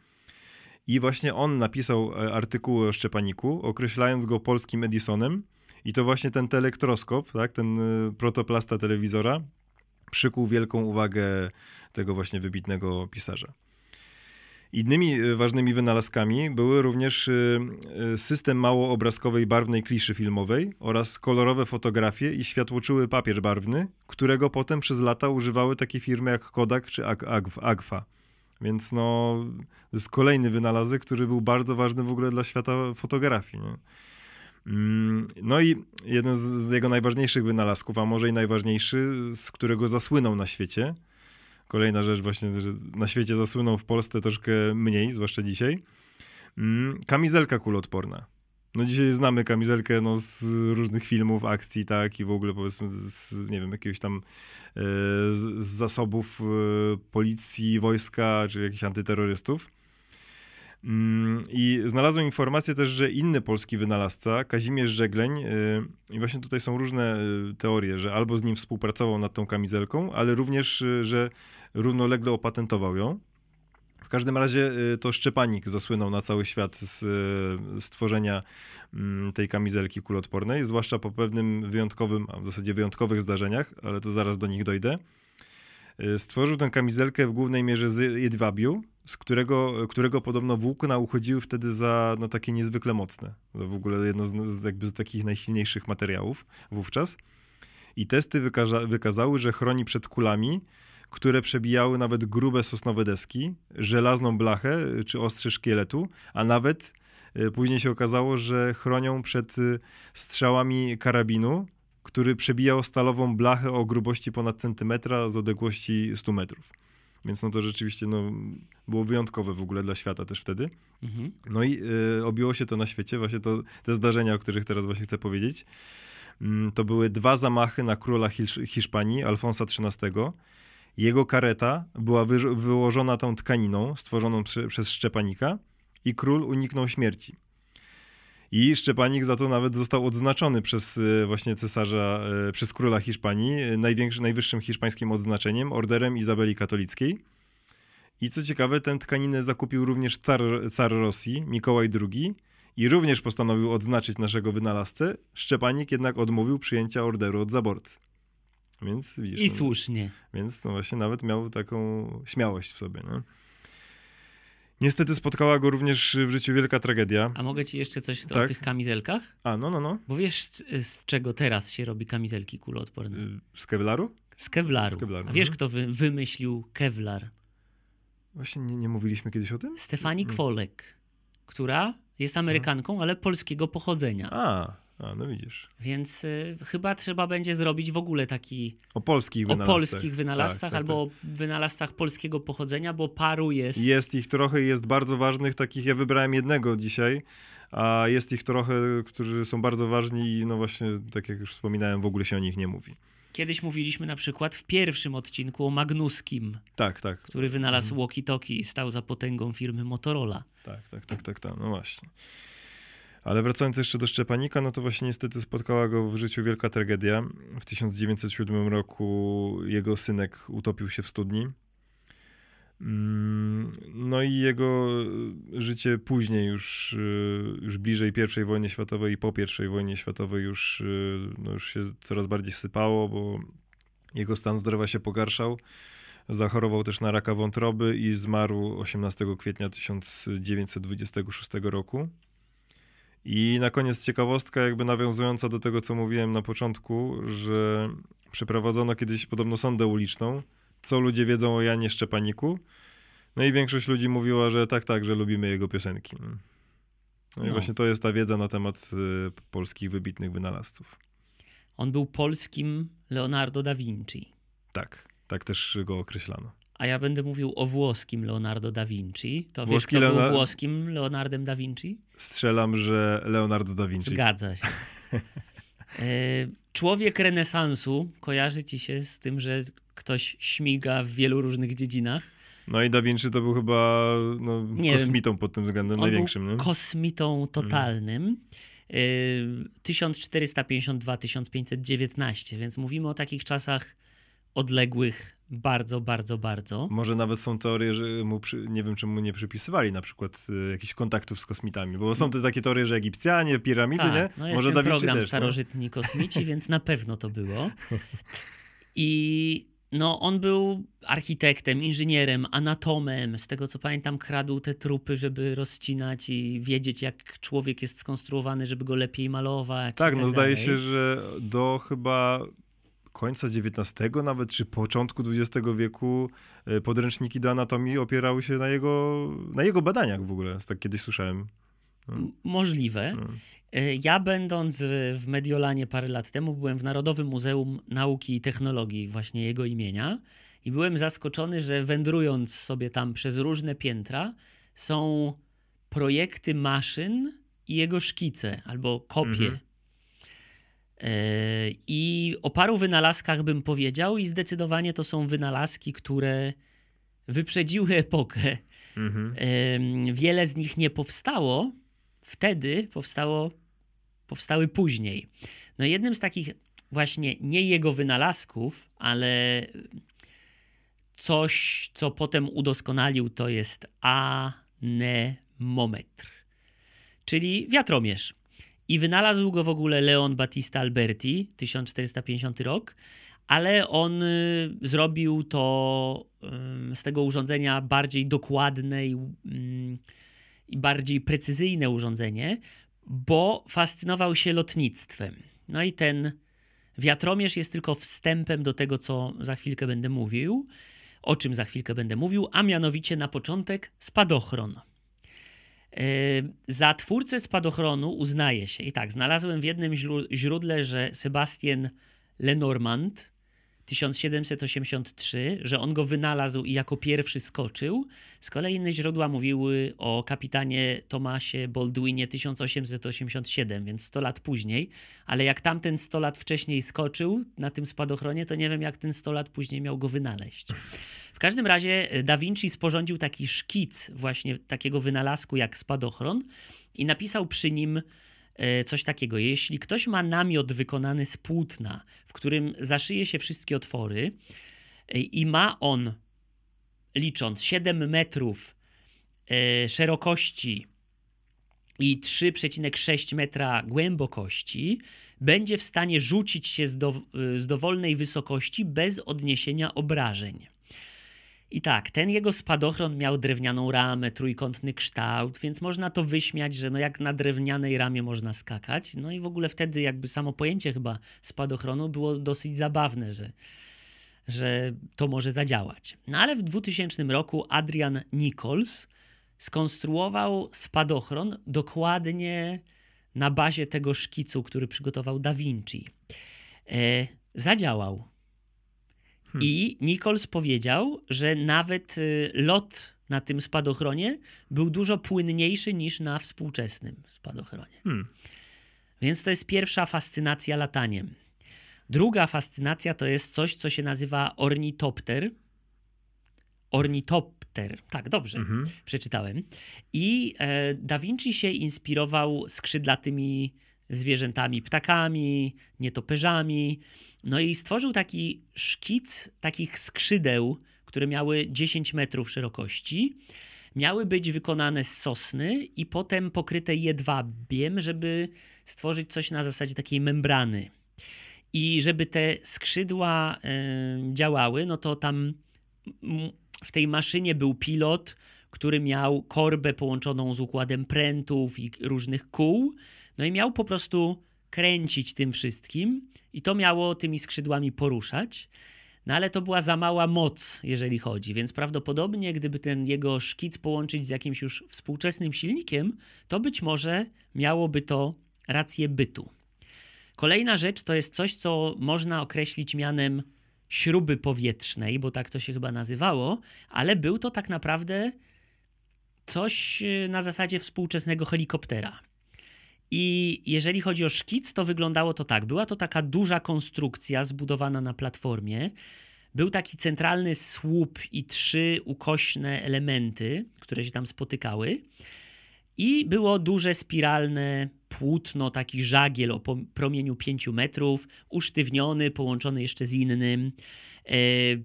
I właśnie on napisał e, artykuł o Szczepaniku, określając go polskim Edisonem. I to właśnie ten telektroskop, tak, ten e, protoplasta telewizora, przykuł wielką uwagę tego właśnie wybitnego pisarza. Innymi e, ważnymi wynalazkami były również e, e, system małoobrazkowej barwnej kliszy filmowej oraz kolorowe fotografie i światłoczyły papier barwny, którego potem przez lata używały takie firmy jak Kodak czy Agfa. Więc no, to jest kolejny wynalazek, który był bardzo ważny w ogóle dla świata fotografii. Nie? Mm, no i jeden z jego najważniejszych wynalazków, a może i najważniejszy, z którego zasłynął na świecie, kolejna rzecz właśnie, że na świecie zasłynął w Polsce troszkę mniej, zwłaszcza dzisiaj, mm, kamizelka kulotporna. No dzisiaj znamy kamizelkę no, z różnych filmów, akcji, tak, i w ogóle powiedzmy z, nie wiem, jakiegoś tam e, z zasobów e, policji, wojska, czy jakichś antyterrorystów. Mm, I znalazłem informację też, że inny polski wynalazca, Kazimierz Żegleń, y, i właśnie tutaj są różne y, teorie, że albo z nim współpracował nad tą kamizelką, ale również, y, że równolegle opatentował ją. W każdym razie to Szczepanik zasłynął na cały świat z stworzenia mm, tej kamizelki kulotpornej, zwłaszcza po pewnym wyjątkowym, a w zasadzie wyjątkowych zdarzeniach, ale to zaraz do nich dojdę. Stworzył tę kamizelkę w głównej mierze z jedwabiu, z którego, którego podobno włókna uchodziły wtedy za no, takie niezwykle mocne. W ogóle jedno z, jakby z takich najsilniejszych materiałów wówczas. I testy wykaza wykazały, że chroni przed kulami, które przebijały nawet grube sosnowe deski, żelazną blachę czy ostrze szkieletu, a nawet y, później się okazało, że chronią przed y, strzałami karabinu, który przebijał stalową blachę o grubości ponad centymetra z odległości 100 metrów. Więc no to rzeczywiście no, było wyjątkowe w ogóle dla świata też wtedy. Mhm. No i y, obiło się to na świecie, właśnie to, te zdarzenia, o których teraz właśnie chcę powiedzieć. Mm, to były dwa zamachy na króla Hiszpanii, Alfonsa XIII. Jego kareta była wy wyłożona tą tkaniną stworzoną przy, przez Szczepanika i król uniknął śmierci. I Szczepanik za to nawet został odznaczony przez e, właśnie cesarza, e, przez króla Hiszpanii, e, największym, najwyższym hiszpańskim odznaczeniem, orderem Izabeli Katolickiej. I co ciekawe, tę tkaninę zakupił również car, car Rosji, Mikołaj II, i również postanowił odznaczyć naszego wynalazcę. Szczepanik jednak odmówił przyjęcia orderu od zaborcy. Więc widzisz. I no, słusznie. Więc no właśnie nawet miał taką śmiałość w sobie. Niestety spotkała go również w życiu wielka tragedia. A mogę ci jeszcze coś o Tak. tych kamizelkach? A, no, no, no. Bo wiesz, z, czego teraz się robi kamizelki kuloodporne? Y, Z Kevlaru? Z kewlaru. z kevlaru, A wiesz, mhm. kto wy, wymyślił kewlar? Właśnie nie, nie mówiliśmy kiedyś o tym? Stefani. Kwolek, która jest Amerykanką, ale polskiego pochodzenia. A, a no widzisz. Więc y, chyba trzeba będzie zrobić w ogóle taki O polskich o wynalazcach. polskich wynalazcach Tak, tak, albo o wynalazcach polskiego pochodzenia, bo paru jest. Jest ich trochę i jest bardzo ważnych takich. Ja wybrałem jednego dzisiaj, a jest ich trochę, którzy są bardzo ważni i no właśnie, tak jak już wspominałem, w ogóle się o nich nie mówi. Kiedyś mówiliśmy na przykład w pierwszym odcinku o Magnuskim, Tak, tak. który wynalazł Mhm. walkie-talkie i stał za potęgą firmy Motorola. Tak, tak, tak, tak, tak, no właśnie. Ale wracając jeszcze do Szczepanika, no to właśnie niestety spotkała go w życiu wielka tragedia. W 1907 roku jego synek utopił się w studni. Mm, No i jego życie później, już, y, już bliżej I wojny światowej i po I wojnie światowej już, y, no już się coraz bardziej sypało, bo jego stan zdrowia się pogarszał. Zachorował też na raka wątroby i zmarł 18 kwietnia 1926 roku. I na koniec ciekawostka, jakby nawiązująca do tego, co mówiłem na początku, że przeprowadzono kiedyś podobno sondę uliczną, co ludzie wiedzą o Janie Szczepaniku. No i większość ludzi mówiła, że tak, tak, że lubimy jego piosenki. No i No. właśnie to jest ta wiedza na temat y, polskich wybitnych wynalazców. On był polskim Leonardo da Vinci. Tak, tak też go określano. A ja będę mówił o włoskim Leonardo da Vinci. To wiesz, Włoski kto był włoskim Leonardem da Vinci? Strzelam, że Leonardo da Vinci. Zgadza się. E, Człowiek renesansu kojarzy ci się z tym, że ktoś śmiga w wielu różnych dziedzinach. No i Da Vinci to był chyba no, Nie kosmitą pod tym względem On największym. był nie? kosmitą totalnym. E, 1452-1519, więc mówimy o takich czasach odległych bardzo, bardzo, bardzo. Może nawet są teorie, że mu, nie wiem, czemu mu nie przypisywali na przykład y, jakichś kontaktów z kosmitami, bo są te takie teorie, że Egipcjanie, piramidy, tak, nie? no jest Może ten program też, no. Starożytni Kosmici, więc na pewno to było. I no, on był architektem, inżynierem, anatomem. Z tego co pamiętam, kradł te trupy, żeby rozcinać i wiedzieć, jak człowiek jest skonstruowany, żeby go lepiej malować. i Tak, no zdaje się, że do chyba końca XIX nawet, czy początku XX wieku y, podręczniki do anatomii opierały się na jego, na jego badaniach w ogóle, tak kiedyś słyszałem. M- Możliwe. Mm. E, Ja będąc w w Mediolanie parę lat temu, byłem w Narodowym Muzeum Nauki i Technologii właśnie jego imienia i byłem zaskoczony, że wędrując sobie tam przez różne piętra są projekty maszyn i jego szkice albo kopie. Mhm. E, I o paru wynalazkach bym powiedział i zdecydowanie to są wynalazki, które wyprzedziły epokę. Mhm. Em, wiele z nich nie powstało wtedy, powstało, powstały później. No jednym z takich właśnie nie jego wynalazków, ale coś, co potem udoskonalił, to jest anemometr, czyli wiatromierz. I wynalazł go w ogóle Leon Battista Alberti, 1450 rok, ale on y, zrobił to z tego urządzenia bardziej dokładne i, i bardziej precyzyjne urządzenie, bo fascynował się lotnictwem. No i ten wiatromierz jest tylko wstępem do tego, co za chwilkę będę mówił, o czym za chwilkę będę mówił, a mianowicie na początek spadochron. Yy, Za twórcę spadochronu uznaje się, i tak, znalazłem w jednym źródle, że Sebastian Lenormand 1783, że on go wynalazł i jako pierwszy skoczył. Z kolei inne źródła mówiły o kapitanie Tomasie Baldwinie 1887, więc 100 lat później. Ale jak tamten 100 lat wcześniej skoczył na tym spadochronie, to nie wiem, jak ten 100 lat później miał go wynaleźć. W każdym razie e, Da Vinci sporządził taki szkic właśnie takiego wynalazku jak spadochron i napisał przy nim coś takiego. Jeśli ktoś ma namiot wykonany z płótna, w którym zaszyje się wszystkie otwory e, i ma on, licząc 7 metrów e, szerokości i 3,6 metra głębokości będzie w stanie rzucić się z, do, z dowolnej wysokości bez odniesienia obrażeń. I tak, ten jego spadochron miał drewnianą ramę, trójkątny kształt, więc można to wyśmiać, że no jak na drewnianej ramie można skakać. No i w ogóle wtedy jakby samo pojęcie chyba spadochronu było dosyć zabawne, że, że to może zadziałać. No ale w 2000 roku Adrian Nichols skonstruował spadochron dokładnie na bazie tego szkicu, który przygotował Da Vinci. E, zadziałał. Hmm. I Nichols powiedział, że nawet y, lot na tym spadochronie był dużo płynniejszy niż na współczesnym spadochronie. Hmm. Więc to jest pierwsza fascynacja lataniem. Druga fascynacja to jest coś, co się nazywa ornitopter. Ornitopter, tak, dobrze, mhm. przeczytałem. I e, Da Vinci się inspirował skrzydlatymi zwierzętami, ptakami, nietoperzami. No i stworzył taki szkic takich skrzydeł, które miały 10 metrów szerokości. Miały być wykonane z sosny i potem pokryte jedwabiem, żeby stworzyć coś na zasadzie takiej membrany. I żeby te skrzydła y, działały, no to tam w tej maszynie był pilot, który miał korbę połączoną z układem prętów i różnych kół. No i miał po prostu kręcić tym wszystkim i to miało tymi skrzydłami poruszać. No ale to była za mała moc, jeżeli chodzi, więc prawdopodobnie gdyby ten jego szkic połączyć z jakimś już współczesnym silnikiem, to być może miałoby to rację bytu. Kolejna rzecz to jest coś, co można określić mianem śruby powietrznej, bo tak to się chyba nazywało, ale był to tak naprawdę coś e, na zasadzie współczesnego helikoptera. I jeżeli chodzi o szkic, to wyglądało to tak. Była to taka duża konstrukcja zbudowana na platformie. Był taki centralny słup i trzy ukośne elementy, które się tam spotykały. I było duże spiralne płótno, taki żagiel o promieniu 5 metrów, usztywniony, połączony jeszcze z innym. E,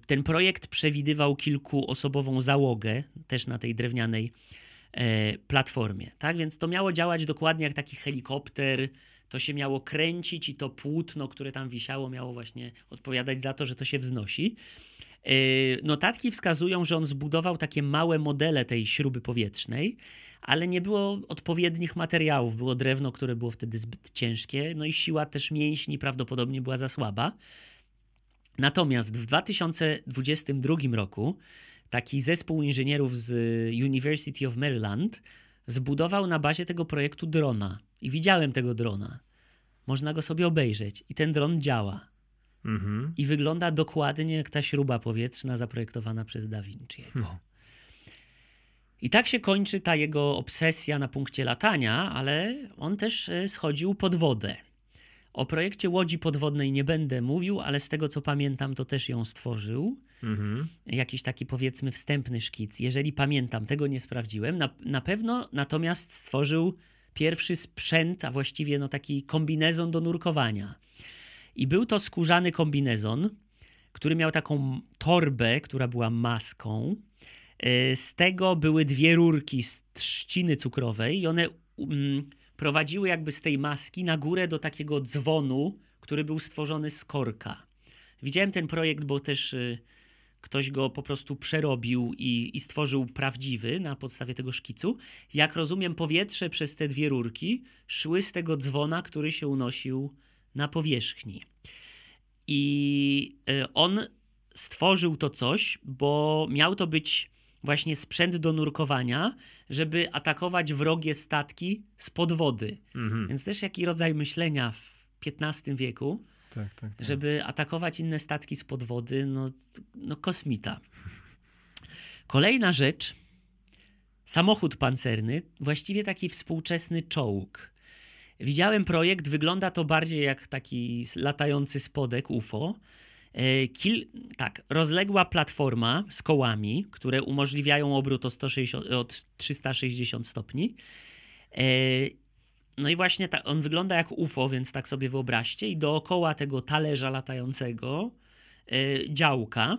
ten projekt przewidywał kilkuosobową załogę, też na tej drewnianej platformie. Tak więc to miało działać dokładnie jak taki helikopter. To się miało kręcić i to płótno, które tam wisiało, miało właśnie odpowiadać za to, że to się wznosi. E, notatki wskazują, że on zbudował takie małe modele tej śruby powietrznej ale nie było odpowiednich materiałów. Było drewno, które było wtedy zbyt ciężkie, no i siła też mięśni prawdopodobnie była za słaba. Natomiast w 2022 roku taki zespół inżynierów z University of Maryland zbudował na bazie tego projektu drona. I widziałem tego drona. Można go sobie obejrzeć. I ten dron działa. Mhm. I wygląda dokładnie jak ta śruba powietrzna zaprojektowana przez Da Vinci. No. I tak się kończy ta jego obsesja na punkcie latania, ale on też e, schodził pod wodę. O projekcie łodzi podwodnej nie będę mówił, ale z tego co pamiętam, to też ją stworzył. Mhm. Jakiś taki powiedzmy wstępny szkic. Jeżeli pamiętam, tego nie sprawdziłem. Na, na pewno natomiast stworzył pierwszy sprzęt, a właściwie no taki kombinezon do nurkowania. I był to skórzany kombinezon, który miał taką torbę, która była maską E, z tego były dwie rurki z trzciny cukrowej i one um, prowadziły jakby z tej maski na górę do takiego dzwonu, który był stworzony z korka. Widziałem ten projekt, bo też y, ktoś go po prostu przerobił i, i, stworzył prawdziwy na podstawie tego szkicu. Jak rozumiem, powietrze przez te dwie rurki szły z tego dzwona, który się unosił na powierzchni. I y, on stworzył to coś, bo miał to być właśnie sprzęt do nurkowania, żeby atakować wrogie statki z pod wody. Mhm. Więc też jaki rodzaj myślenia w XV wieku, tak, tak, tak. żeby atakować inne statki z pod wody, no, no kosmita. Kolejna rzecz, samochód pancerny, właściwie taki współczesny czołg. Widziałem projekt, wygląda to bardziej jak taki latający spodek UFO, E, kil, tak, rozległa platforma z kołami, które umożliwiają obrót o, 160, o 360 stopni. E, no i właśnie ta, on wygląda jak UFO, więc tak sobie wyobraźcie. I dookoła tego talerza latającego e, działka.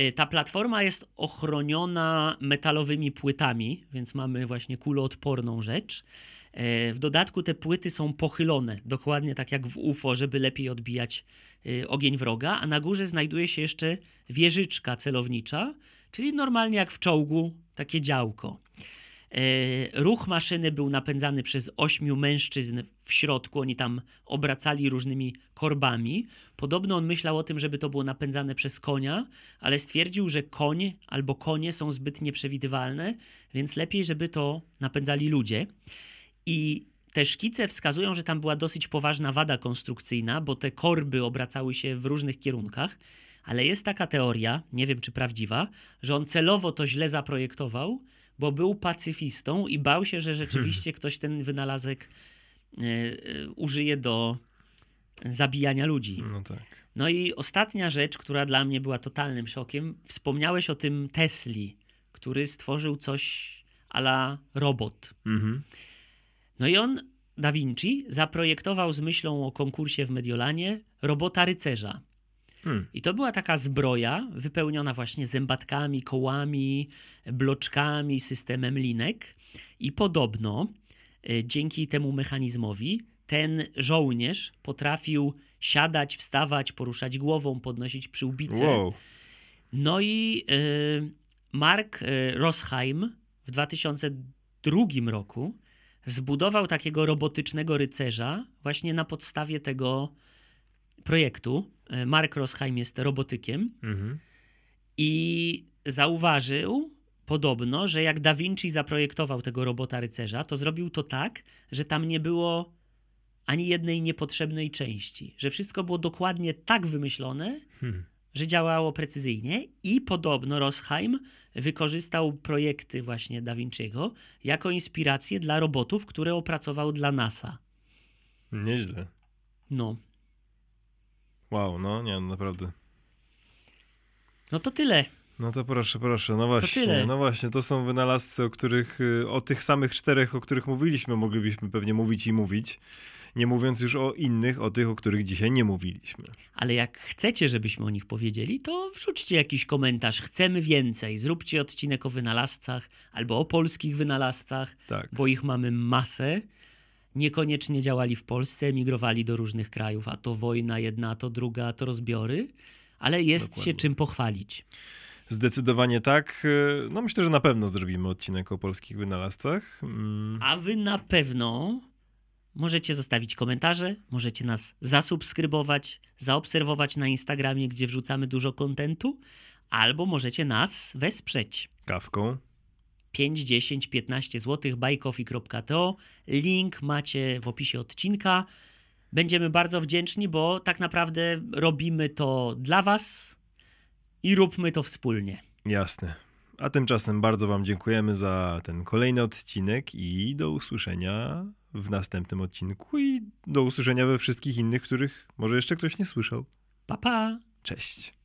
Y, Ta platforma jest ochroniona metalowymi płytami, więc mamy właśnie kuloodporną rzecz. E, W dodatku te płyty są pochylone, dokładnie tak jak w UFO, żeby lepiej odbijać ogień wroga, a na górze znajduje się jeszcze wieżyczka celownicza, czyli normalnie jak w czołgu, takie działko. E, Ruch maszyny był napędzany przez ośmiu mężczyzn w środku. Oni tam obracali różnymi korbami. Podobno on myślał o tym, żeby to było napędzane przez konia, ale stwierdził, że koń albo konie są zbyt nieprzewidywalne, więc lepiej, żeby to napędzali ludzie. I te szkice wskazują, że tam była dosyć poważna wada konstrukcyjna, bo te korby obracały się w różnych kierunkach. Ale jest taka teoria, nie wiem czy prawdziwa, że on celowo to źle zaprojektował, bo był pacyfistą i bał się, że rzeczywiście ktoś ten wynalazek e, e, użyje do zabijania ludzi. No tak. No i ostatnia rzecz, która dla mnie była totalnym szokiem, wspomniałeś o tym Tesli, który stworzył coś ala robot. Mhm. No i on, Da Vinci, zaprojektował z myślą o konkursie w Mediolanie robota rycerza. Hmm. I to była taka zbroja wypełniona właśnie zębatkami, kołami, bloczkami, systemem linek. I podobno e, dzięki temu mechanizmowi ten żołnierz potrafił siadać, wstawać, poruszać głową, podnosić przyłbicę. Wow. No i y, Mark y, Rosheim w 2002 roku zbudował takiego robotycznego rycerza właśnie na podstawie tego projektu. Y, Mark Rosheim jest robotykiem Mhm. i zauważył podobno, że jak Da Vinci zaprojektował tego robota rycerza, to zrobił to tak, że tam nie było ani jednej niepotrzebnej części, że wszystko było dokładnie tak wymyślone, Hmm. że działało precyzyjnie i podobno Rosheim wykorzystał projekty właśnie Da Vinciego jako inspirację dla robotów, które opracował dla NASA. Nieźle. No, Wow, no nie, naprawdę. no to tyle. No to proszę, proszę, no właśnie, no właśnie, to są wynalazcy, o których, y, o tych samych czterech, o których mówiliśmy, moglibyśmy pewnie mówić i mówić, nie mówiąc już o innych, o tych, o których dzisiaj nie mówiliśmy. Ale jak chcecie, żebyśmy o nich powiedzieli, to wrzućcie jakiś komentarz. Chcemy więcej. Zróbcie odcinek o wynalazcach albo o polskich wynalazcach, Tak. bo ich mamy masę. Niekoniecznie działali w Polsce, emigrowali do różnych krajów, a to wojna jedna, a to druga, a to rozbiory, ale jest Dokładnie. się czym pochwalić. Zdecydowanie tak. No myślę, że na pewno zrobimy odcinek o polskich wynalazcach. Mm, A wy na pewno możecie zostawić komentarze, możecie nas zasubskrybować, zaobserwować na Instagramie, gdzie wrzucamy dużo kontentu, albo możecie nas wesprzeć. Kawką. 5, 10, 15 zł buycoffee.to. Link macie w opisie odcinka. Będziemy bardzo wdzięczni, bo tak naprawdę robimy to dla Was i róbmy to wspólnie. Jasne. A tymczasem bardzo Wam dziękujemy za ten kolejny odcinek i do usłyszenia w następnym odcinku i do usłyszenia we wszystkich innych, których może jeszcze ktoś nie słyszał. Pa pa! Cześć.